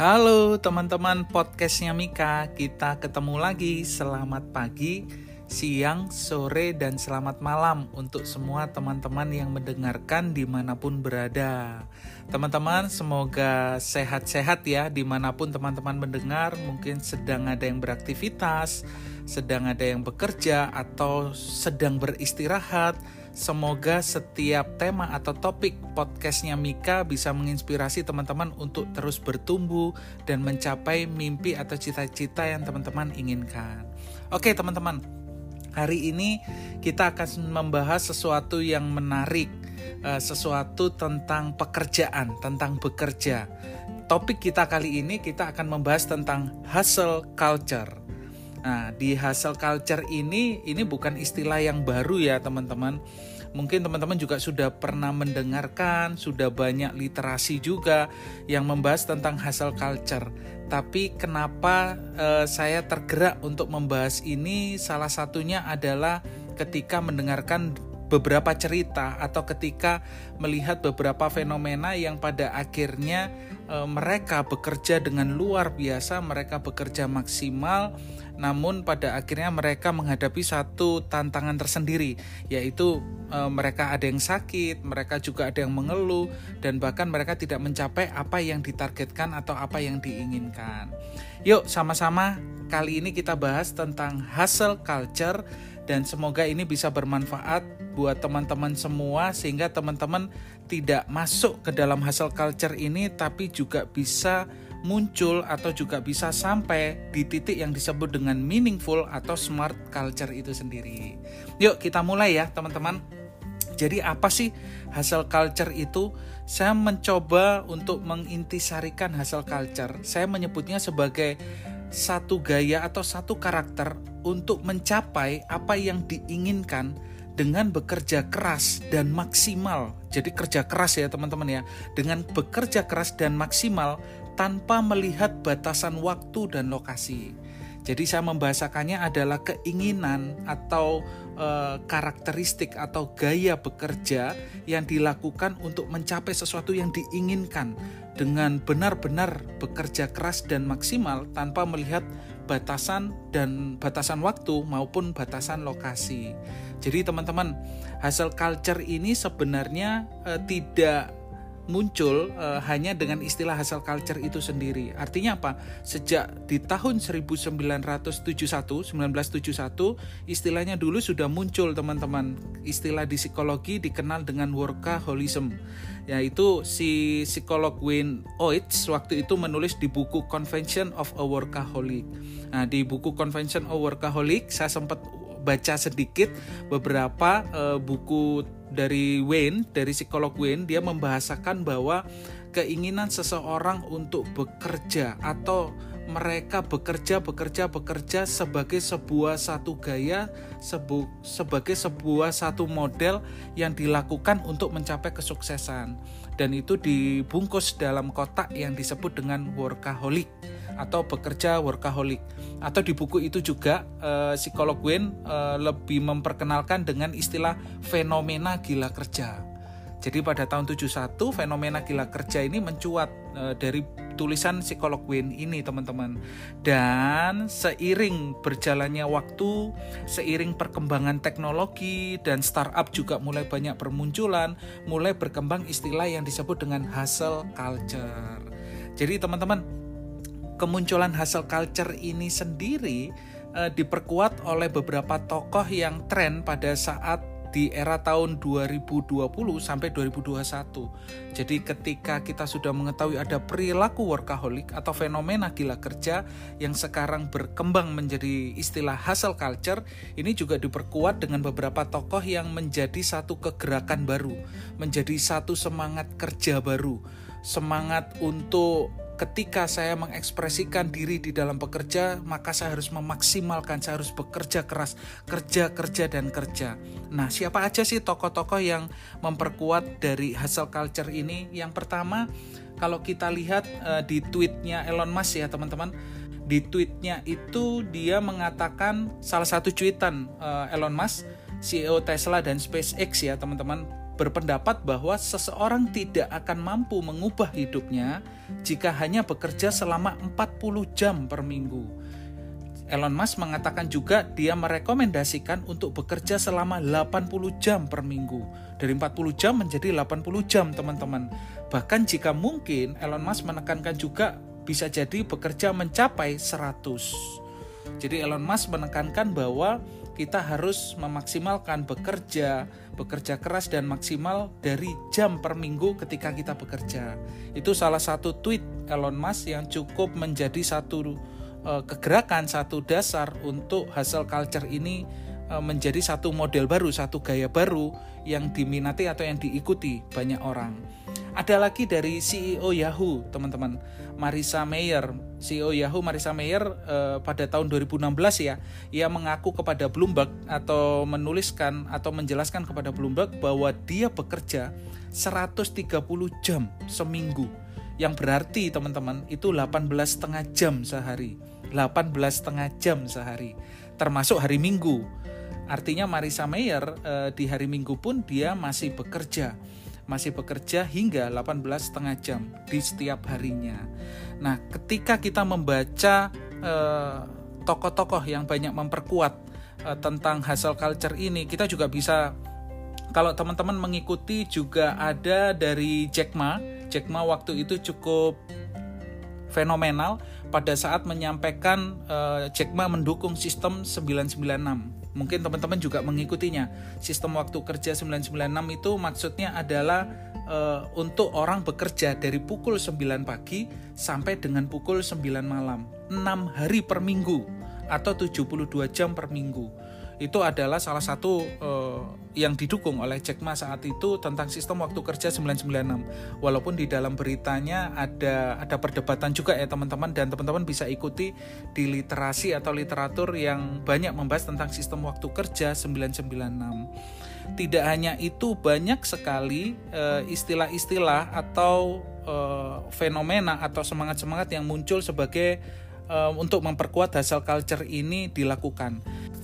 Halo teman-teman podcastnya Mika, kita ketemu lagi. Selamat pagi, siang, sore, dan selamat malam untuk semua teman-teman yang mendengarkan di mana pun berada. Teman-teman, semoga sehat-sehat ya di mana pun teman-teman mendengar. Mungkin sedang ada yang beraktivitas, sedang ada yang bekerja, atau sedang beristirahat Semoga setiap tema atau topik podcastnya Mika bisa menginspirasi teman-teman untuk terus bertumbuh dan mencapai mimpi atau cita-cita yang teman-teman inginkan. Oke teman-teman, hari ini kita akan membahas sesuatu yang menarik, eh, sesuatu tentang pekerjaan, tentang bekerja. Topik kita kali ini kita akan membahas tentang hustle culture. Nah, di hustle culture ini ini bukan istilah yang baru ya, teman-teman. Mungkin teman-teman juga sudah pernah mendengarkan, sudah banyak literasi juga yang membahas tentang hustle culture. Tapi kenapa uh, saya tergerak untuk membahas ini? Salah satunya adalah ketika mendengarkan beberapa cerita atau ketika melihat beberapa fenomena yang pada akhirnya e, mereka bekerja dengan luar biasa, mereka bekerja maksimal, namun pada akhirnya mereka menghadapi satu tantangan tersendiri, yaitu e, mereka ada yang sakit, mereka juga ada yang mengeluh, dan bahkan mereka tidak mencapai apa yang ditargetkan atau apa yang diinginkan. Yuk, sama-sama kali ini kita bahas tentang hustle culture dan semoga ini bisa bermanfaat buat teman-teman semua sehingga teman-teman tidak masuk ke dalam hasil culture ini tapi juga bisa muncul atau juga bisa sampai di titik yang disebut dengan meaningful atau smart culture itu sendiri. Yuk kita mulai ya teman-teman. Jadi apa sih hasil culture itu? Saya mencoba untuk mengintisarikan hasil culture. Saya menyebutnya sebagai satu gaya atau satu karakter untuk mencapai apa yang diinginkan dengan bekerja keras dan maksimal. Jadi kerja keras ya teman-teman ya. Dengan bekerja keras dan maksimal tanpa melihat batasan waktu dan lokasi. Jadi saya membahasakannya adalah keinginan atau e, karakteristik atau gaya bekerja yang dilakukan untuk mencapai sesuatu yang diinginkan dengan benar-benar bekerja keras dan maksimal tanpa melihat batasan dan batasan waktu maupun batasan lokasi. Jadi teman-teman, hasil culture ini sebenarnya eh, tidak muncul uh, hanya dengan istilah hasil culture itu sendiri. Artinya apa? Sejak di tahun 1971, 1971 istilahnya dulu sudah muncul teman-teman. Istilah di psikologi dikenal dengan workaholism. Yaitu si psikolog Wayne Oates waktu itu menulis di buku Convention of a Workaholic. Nah, di buku Convention of Workaholic saya sempat baca sedikit beberapa uh, buku dari Wayne, dari psikolog Wayne, dia membahasakan bahwa keinginan seseorang untuk bekerja atau mereka bekerja bekerja bekerja sebagai sebuah satu gaya sebu, sebagai sebuah satu model yang dilakukan untuk mencapai kesuksesan dan itu dibungkus dalam kotak yang disebut dengan workaholic atau bekerja workaholic atau di buku itu juga uh, psikolog Wayne uh, lebih memperkenalkan dengan istilah fenomena gila kerja. Jadi pada tahun 71 fenomena gila kerja ini mencuat uh, dari tulisan psikolog Wayne ini teman-teman. Dan seiring berjalannya waktu, seiring perkembangan teknologi dan startup juga mulai banyak bermunculan, mulai berkembang istilah yang disebut dengan hustle culture. Jadi teman-teman kemunculan hasil culture ini sendiri uh, diperkuat oleh beberapa tokoh yang tren pada saat di era tahun 2020 sampai 2021. Jadi ketika kita sudah mengetahui ada perilaku workaholic atau fenomena gila kerja yang sekarang berkembang menjadi istilah hustle culture, ini juga diperkuat dengan beberapa tokoh yang menjadi satu kegerakan baru, menjadi satu semangat kerja baru, semangat untuk ketika saya mengekspresikan diri di dalam bekerja, maka saya harus memaksimalkan, saya harus bekerja keras, kerja, kerja, dan kerja. Nah, siapa aja sih tokoh-tokoh yang memperkuat dari hasil culture ini? Yang pertama, kalau kita lihat uh, di tweetnya Elon Musk ya teman-teman, di tweetnya itu dia mengatakan salah satu cuitan uh, Elon Musk CEO Tesla dan SpaceX ya teman-teman berpendapat bahwa seseorang tidak akan mampu mengubah hidupnya jika hanya bekerja selama 40 jam per minggu. Elon Musk mengatakan juga dia merekomendasikan untuk bekerja selama 80 jam per minggu. Dari 40 jam menjadi 80 jam teman-teman. Bahkan jika mungkin Elon Musk menekankan juga bisa jadi bekerja mencapai 100. Jadi Elon Musk menekankan bahwa kita harus memaksimalkan bekerja, bekerja keras dan maksimal dari jam per minggu ketika kita bekerja. Itu salah satu tweet Elon Musk yang cukup menjadi satu uh, kegerakan, satu dasar untuk hasil culture ini uh, menjadi satu model baru, satu gaya baru yang diminati atau yang diikuti banyak orang. Ada lagi dari CEO Yahoo, teman-teman. Marisa Mayer, CEO Yahoo Marisa Mayer eh, pada tahun 2016 ya, ia mengaku kepada Bloomberg atau menuliskan atau menjelaskan kepada Bloomberg bahwa dia bekerja 130 jam seminggu. Yang berarti teman-teman itu 18 setengah jam sehari. 18 setengah jam sehari. Termasuk hari Minggu. Artinya Marisa Mayer eh, di hari Minggu pun dia masih bekerja masih bekerja hingga 18 setengah jam di setiap harinya. Nah, ketika kita membaca eh, tokoh-tokoh yang banyak memperkuat eh, tentang hasil culture ini, kita juga bisa kalau teman-teman mengikuti juga ada dari Jack Ma. Jack Ma waktu itu cukup fenomenal pada saat menyampaikan uh, Jack Ma mendukung sistem 996 mungkin teman-teman juga mengikutinya. Sistem waktu kerja 996 itu maksudnya adalah e, untuk orang bekerja dari pukul 9 pagi sampai dengan pukul 9 malam. 6 hari per minggu atau 72 jam per minggu itu adalah salah satu uh, yang didukung oleh Jack Ma saat itu tentang sistem waktu kerja 996. Walaupun di dalam beritanya ada ada perdebatan juga ya teman-teman dan teman-teman bisa ikuti di literasi atau literatur yang banyak membahas tentang sistem waktu kerja 996. Tidak hanya itu banyak sekali uh, istilah-istilah atau uh, fenomena atau semangat-semangat yang muncul sebagai untuk memperkuat hasil culture ini dilakukan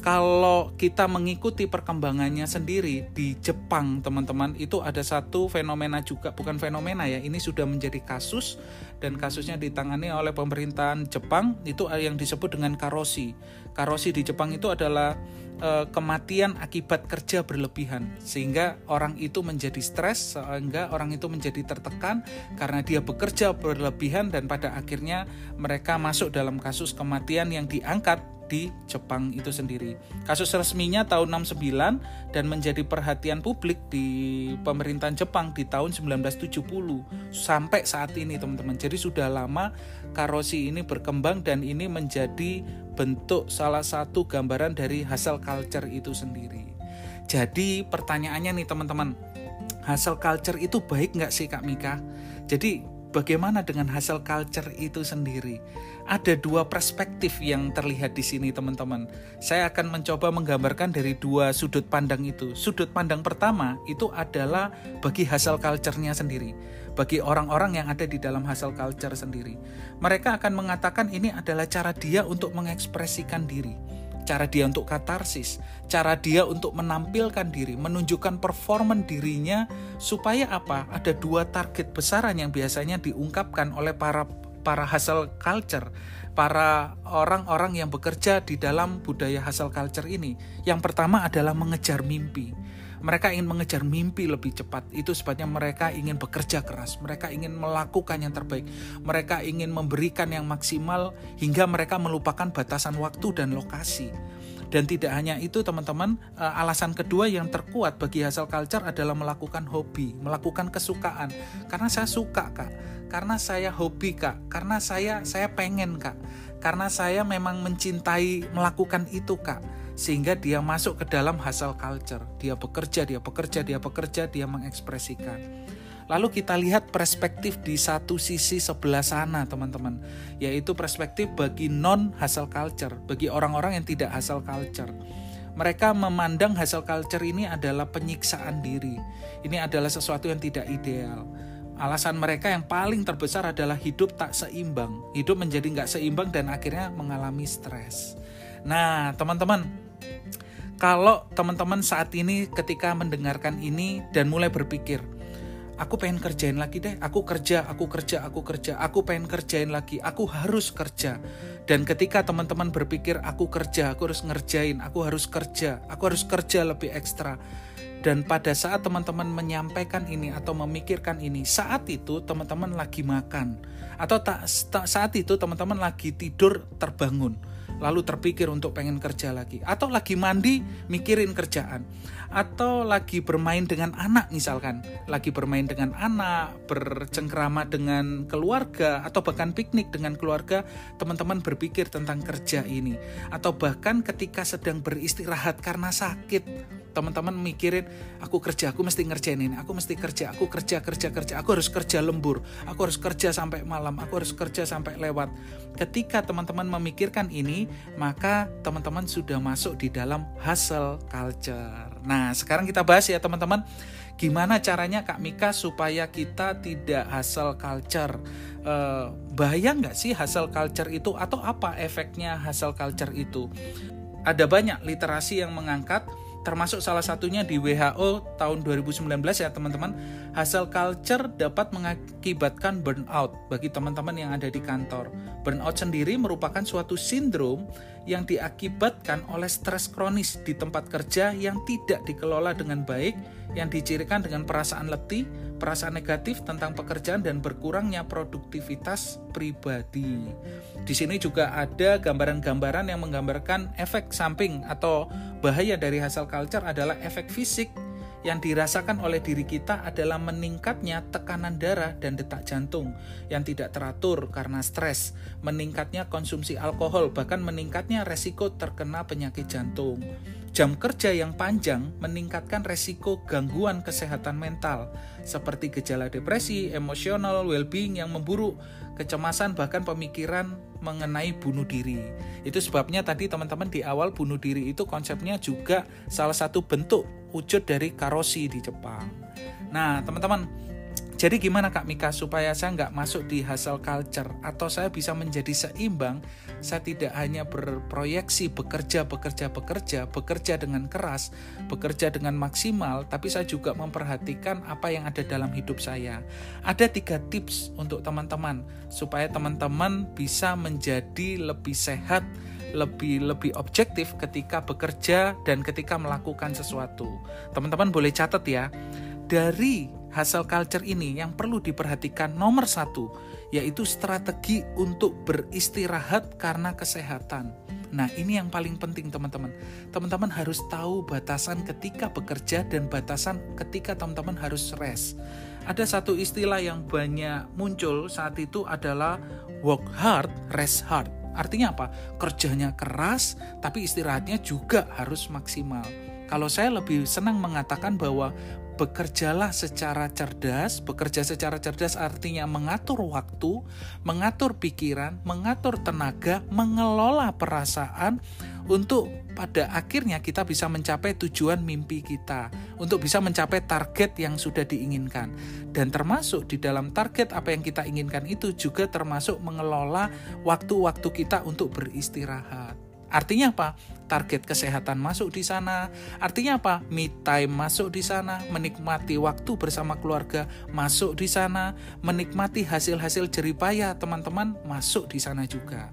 kalau kita mengikuti perkembangannya sendiri di Jepang teman-teman itu ada satu fenomena juga bukan fenomena ya ini sudah menjadi kasus dan kasusnya ditangani oleh pemerintahan Jepang itu yang disebut dengan karosi karosi di Jepang itu adalah e, kematian akibat kerja berlebihan sehingga orang itu menjadi stres sehingga orang itu menjadi tertekan karena dia bekerja berlebihan dan pada akhirnya mereka masuk dalam kasus kematian yang diangkat di Jepang itu sendiri. Kasus resminya tahun 69 dan menjadi perhatian publik di pemerintahan Jepang di tahun 1970 sampai saat ini teman-teman. Jadi sudah lama karosi ini berkembang dan ini menjadi bentuk salah satu gambaran dari hasil culture itu sendiri. Jadi pertanyaannya nih teman-teman, hasil culture itu baik nggak sih Kak Mika? Jadi bagaimana dengan hasil culture itu sendiri? Ada dua perspektif yang terlihat di sini, teman-teman. Saya akan mencoba menggambarkan dari dua sudut pandang itu. Sudut pandang pertama itu adalah bagi hasil culture-nya sendiri, bagi orang-orang yang ada di dalam hasil culture sendiri. Mereka akan mengatakan ini adalah cara dia untuk mengekspresikan diri cara dia untuk katarsis, cara dia untuk menampilkan diri, menunjukkan performan dirinya supaya apa? Ada dua target besaran yang biasanya diungkapkan oleh para para hasil culture, para orang-orang yang bekerja di dalam budaya hasil culture ini. Yang pertama adalah mengejar mimpi mereka ingin mengejar mimpi lebih cepat. Itu sebabnya mereka ingin bekerja keras. Mereka ingin melakukan yang terbaik. Mereka ingin memberikan yang maksimal hingga mereka melupakan batasan waktu dan lokasi. Dan tidak hanya itu teman-teman, eh, alasan kedua yang terkuat bagi hasil culture adalah melakukan hobi, melakukan kesukaan. Karena saya suka kak, karena saya hobi kak, karena saya saya pengen kak, karena saya memang mencintai melakukan itu kak sehingga dia masuk ke dalam hasil culture. Dia bekerja, dia bekerja, dia bekerja, dia mengekspresikan. Lalu kita lihat perspektif di satu sisi sebelah sana, teman-teman, yaitu perspektif bagi non hasil culture, bagi orang-orang yang tidak hasil culture. Mereka memandang hasil culture ini adalah penyiksaan diri. Ini adalah sesuatu yang tidak ideal. Alasan mereka yang paling terbesar adalah hidup tak seimbang. Hidup menjadi nggak seimbang dan akhirnya mengalami stres. Nah, teman-teman, Kalau teman-teman saat ini ketika mendengarkan ini dan mulai berpikir, aku pengen kerjain lagi deh, aku kerja, aku kerja, aku kerja, aku pengen kerjain lagi, aku harus kerja. Dan ketika teman-teman berpikir, aku kerja, aku harus ngerjain, aku harus kerja, aku harus kerja lebih ekstra. Dan pada saat teman-teman menyampaikan ini atau memikirkan ini, saat itu teman-teman lagi makan, atau tak, saat itu teman-teman lagi tidur terbangun lalu terpikir untuk pengen kerja lagi. Atau lagi mandi mikirin kerjaan. Atau lagi bermain dengan anak misalkan. Lagi bermain dengan anak bercengkrama dengan keluarga atau bahkan piknik dengan keluarga teman-teman berpikir tentang kerja ini. Atau bahkan ketika sedang beristirahat karena sakit teman-teman mikirin aku kerja aku mesti ngerjain ini. Aku mesti kerja aku kerja kerja kerja. Aku harus kerja lembur. Aku harus kerja sampai malam. Aku harus kerja sampai lewat ketika teman-teman memikirkan ini maka teman-teman sudah masuk di dalam hustle culture. Nah sekarang kita bahas ya teman-teman. Gimana caranya Kak Mika supaya kita tidak hustle culture? Eh, bahaya nggak sih hustle culture itu atau apa efeknya hustle culture itu? Ada banyak literasi yang mengangkat termasuk salah satunya di WHO tahun 2019 ya teman-teman. Hasil culture dapat mengakibatkan burnout bagi teman-teman yang ada di kantor. Burnout sendiri merupakan suatu sindrom yang diakibatkan oleh stres kronis di tempat kerja yang tidak dikelola dengan baik yang dicirikan dengan perasaan letih perasaan negatif tentang pekerjaan dan berkurangnya produktivitas pribadi. Di sini juga ada gambaran-gambaran yang menggambarkan efek samping atau bahaya dari hasil culture adalah efek fisik yang dirasakan oleh diri kita adalah meningkatnya tekanan darah dan detak jantung yang tidak teratur karena stres, meningkatnya konsumsi alkohol, bahkan meningkatnya resiko terkena penyakit jantung. Jam kerja yang panjang meningkatkan resiko gangguan kesehatan mental, seperti gejala depresi, emosional, well-being yang memburuk, kecemasan, bahkan pemikiran mengenai bunuh diri. Itu sebabnya tadi teman-teman di awal bunuh diri itu konsepnya juga salah satu bentuk wujud dari karosi di Jepang. Nah, teman-teman, jadi gimana Kak Mika supaya saya nggak masuk di hasil culture atau saya bisa menjadi seimbang, saya tidak hanya berproyeksi bekerja, bekerja, bekerja, bekerja dengan keras, bekerja dengan maksimal, tapi saya juga memperhatikan apa yang ada dalam hidup saya. Ada tiga tips untuk teman-teman supaya teman-teman bisa menjadi lebih sehat, lebih lebih objektif ketika bekerja dan ketika melakukan sesuatu. Teman-teman boleh catat ya. Dari hasil culture ini yang perlu diperhatikan nomor satu, yaitu strategi untuk beristirahat karena kesehatan. Nah, ini yang paling penting, teman-teman. Teman-teman harus tahu batasan ketika bekerja dan batasan ketika teman-teman harus rest. Ada satu istilah yang banyak muncul saat itu adalah work hard, rest hard. Artinya apa? Kerjanya keras, tapi istirahatnya juga harus maksimal. Kalau saya lebih senang mengatakan bahwa bekerjalah secara cerdas. Bekerja secara cerdas artinya mengatur waktu, mengatur pikiran, mengatur tenaga, mengelola perasaan untuk pada akhirnya kita bisa mencapai tujuan mimpi kita, untuk bisa mencapai target yang sudah diinginkan. Dan termasuk di dalam target apa yang kita inginkan itu juga termasuk mengelola waktu-waktu kita untuk beristirahat. Artinya apa? Target kesehatan masuk di sana. Artinya apa? Me time masuk di sana, menikmati waktu bersama keluarga masuk di sana, menikmati hasil-hasil jeripaya teman-teman masuk di sana juga.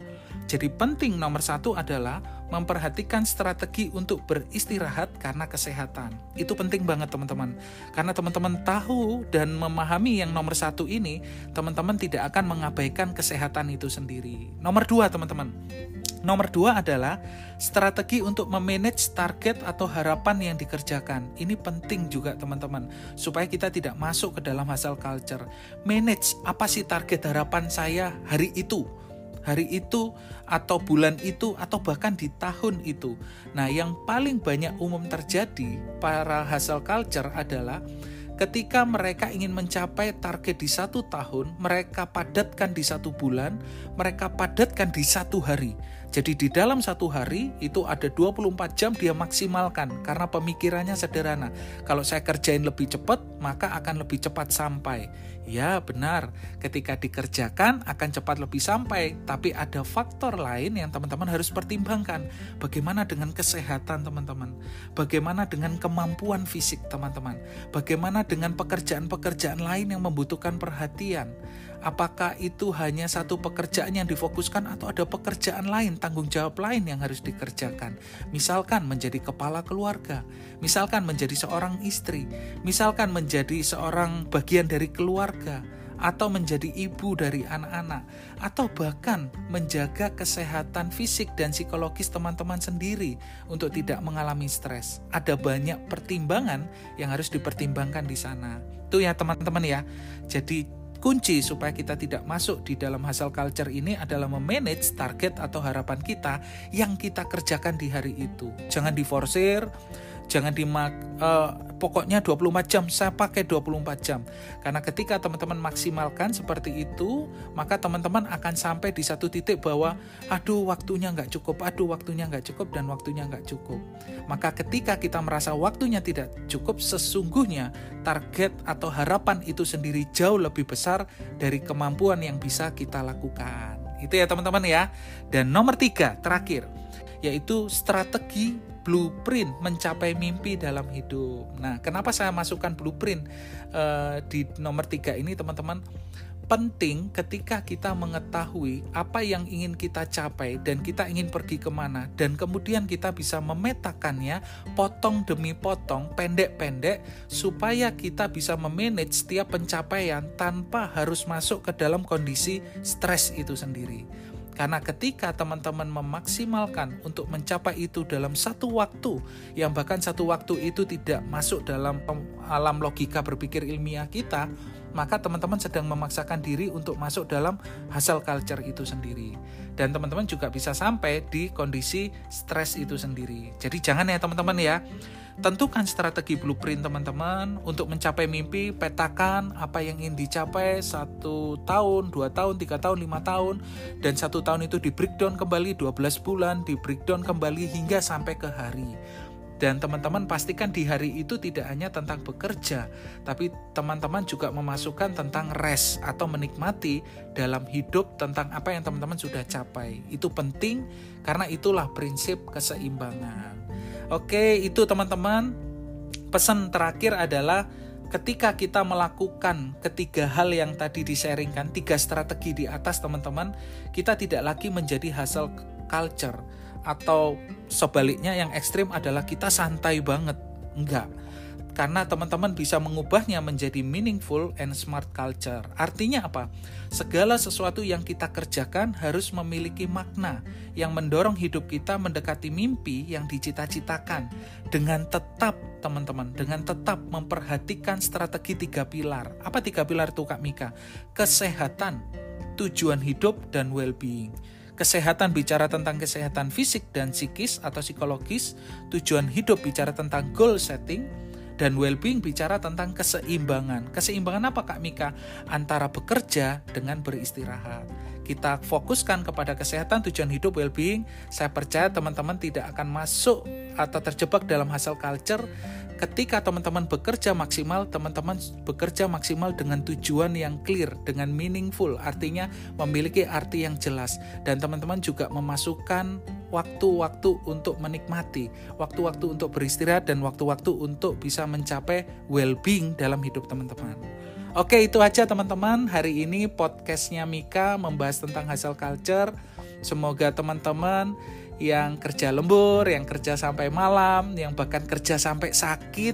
Jadi penting nomor satu adalah memperhatikan strategi untuk beristirahat karena kesehatan. Itu penting banget teman-teman. Karena teman-teman tahu dan memahami yang nomor satu ini, teman-teman tidak akan mengabaikan kesehatan itu sendiri. Nomor dua teman-teman, Nomor dua adalah strategi untuk memanage target atau harapan yang dikerjakan. Ini penting juga teman-teman, supaya kita tidak masuk ke dalam hasil culture. Manage apa sih target harapan saya hari itu, hari itu, atau bulan itu, atau bahkan di tahun itu. Nah, yang paling banyak umum terjadi para hasil culture adalah Ketika mereka ingin mencapai target di satu tahun, mereka padatkan di satu bulan, mereka padatkan di satu hari. Jadi di dalam satu hari itu ada 24 jam dia maksimalkan karena pemikirannya sederhana. Kalau saya kerjain lebih cepat, maka akan lebih cepat sampai. Ya benar, ketika dikerjakan akan cepat lebih sampai, tapi ada faktor lain yang teman-teman harus pertimbangkan. Bagaimana dengan kesehatan teman-teman? Bagaimana dengan kemampuan fisik teman-teman? Bagaimana dengan pekerjaan-pekerjaan lain yang membutuhkan perhatian? Apakah itu hanya satu pekerjaan yang difokuskan atau ada pekerjaan lain, tanggung jawab lain yang harus dikerjakan? Misalkan menjadi kepala keluarga, misalkan menjadi seorang istri, misalkan menjadi seorang bagian dari keluarga, atau menjadi ibu dari anak-anak, atau bahkan menjaga kesehatan fisik dan psikologis teman-teman sendiri untuk tidak mengalami stres. Ada banyak pertimbangan yang harus dipertimbangkan di sana. Itu ya teman-teman ya. Jadi Kunci supaya kita tidak masuk di dalam hasil culture ini adalah memanage target atau harapan kita yang kita kerjakan di hari itu. Jangan diforsir, jangan dimak uh, pokoknya 24 jam saya pakai 24 jam. Karena ketika teman-teman maksimalkan seperti itu maka teman-teman akan sampai di satu titik bahwa aduh waktunya nggak cukup aduh waktunya nggak cukup dan waktunya nggak cukup. Maka ketika kita merasa waktunya tidak cukup sesungguhnya target atau harapan itu sendiri jauh lebih besar dari kemampuan yang bisa kita lakukan. Itu ya teman-teman ya. Dan nomor tiga terakhir yaitu strategi blueprint mencapai mimpi dalam hidup. Nah, kenapa saya masukkan blueprint uh, di nomor tiga ini, teman-teman? Penting ketika kita mengetahui apa yang ingin kita capai dan kita ingin pergi ke mana, dan kemudian kita bisa memetakannya potong demi potong, pendek-pendek, supaya kita bisa memanage setiap pencapaian tanpa harus masuk ke dalam kondisi stres itu sendiri. Karena ketika teman-teman memaksimalkan untuk mencapai itu dalam satu waktu, yang bahkan satu waktu itu tidak masuk dalam alam logika berpikir ilmiah kita, maka teman-teman sedang memaksakan diri untuk masuk dalam hasil culture itu sendiri. Dan teman-teman juga bisa sampai di kondisi stres itu sendiri. Jadi jangan ya teman-teman ya, Tentukan strategi blueprint teman-teman untuk mencapai mimpi, petakan apa yang ingin dicapai satu tahun, dua tahun, tiga tahun, lima tahun, dan satu tahun itu di breakdown kembali 12 bulan, di breakdown kembali hingga sampai ke hari. Dan teman-teman pastikan di hari itu tidak hanya tentang bekerja, tapi teman-teman juga memasukkan tentang rest atau menikmati dalam hidup tentang apa yang teman-teman sudah capai. Itu penting karena itulah prinsip keseimbangan. Oke, itu teman-teman. Pesan terakhir adalah ketika kita melakukan ketiga hal yang tadi disaringkan, tiga strategi di atas teman-teman, kita tidak lagi menjadi hasil culture atau sebaliknya yang ekstrim adalah kita santai banget. Enggak karena teman-teman bisa mengubahnya menjadi meaningful and smart culture. Artinya apa? Segala sesuatu yang kita kerjakan harus memiliki makna yang mendorong hidup kita mendekati mimpi yang dicita-citakan dengan tetap teman-teman, dengan tetap memperhatikan strategi tiga pilar. Apa tiga pilar itu Kak Mika? Kesehatan, tujuan hidup, dan well-being. Kesehatan bicara tentang kesehatan fisik dan psikis atau psikologis, tujuan hidup bicara tentang goal setting, dan well-being bicara tentang keseimbangan. Keseimbangan apa Kak Mika? Antara bekerja dengan beristirahat. Kita fokuskan kepada kesehatan, tujuan hidup, well-being. Saya percaya teman-teman tidak akan masuk atau terjebak dalam hasil culture ketika teman-teman bekerja maksimal, teman-teman bekerja maksimal dengan tujuan yang clear, dengan meaningful, artinya memiliki arti yang jelas. Dan teman-teman juga memasukkan waktu-waktu untuk menikmati, waktu-waktu untuk beristirahat, dan waktu-waktu untuk bisa mencapai well-being dalam hidup teman-teman. Oke, itu aja teman-teman. Hari ini podcastnya Mika membahas tentang hasil culture. Semoga teman-teman yang kerja lembur, yang kerja sampai malam, yang bahkan kerja sampai sakit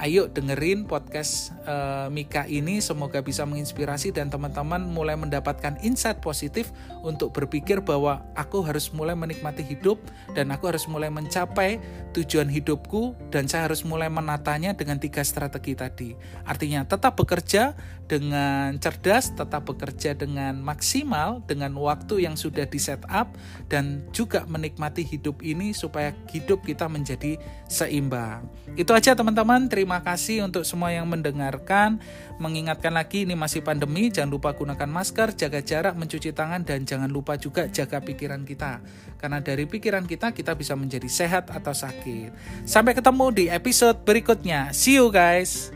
Ayo dengerin podcast uh, Mika ini semoga bisa menginspirasi dan teman-teman mulai mendapatkan insight positif untuk berpikir bahwa aku harus mulai menikmati hidup dan aku harus mulai mencapai tujuan hidupku dan saya harus mulai menatanya dengan tiga strategi tadi. Artinya tetap bekerja dengan cerdas, tetap bekerja dengan maksimal dengan waktu yang sudah di set up dan juga menikmati hidup ini supaya hidup kita menjadi seimbang. Itu aja teman-teman. Terima terima kasih untuk semua yang mendengarkan. Mengingatkan lagi ini masih pandemi, jangan lupa gunakan masker, jaga jarak, mencuci tangan dan jangan lupa juga jaga pikiran kita. Karena dari pikiran kita kita bisa menjadi sehat atau sakit. Sampai ketemu di episode berikutnya. See you guys.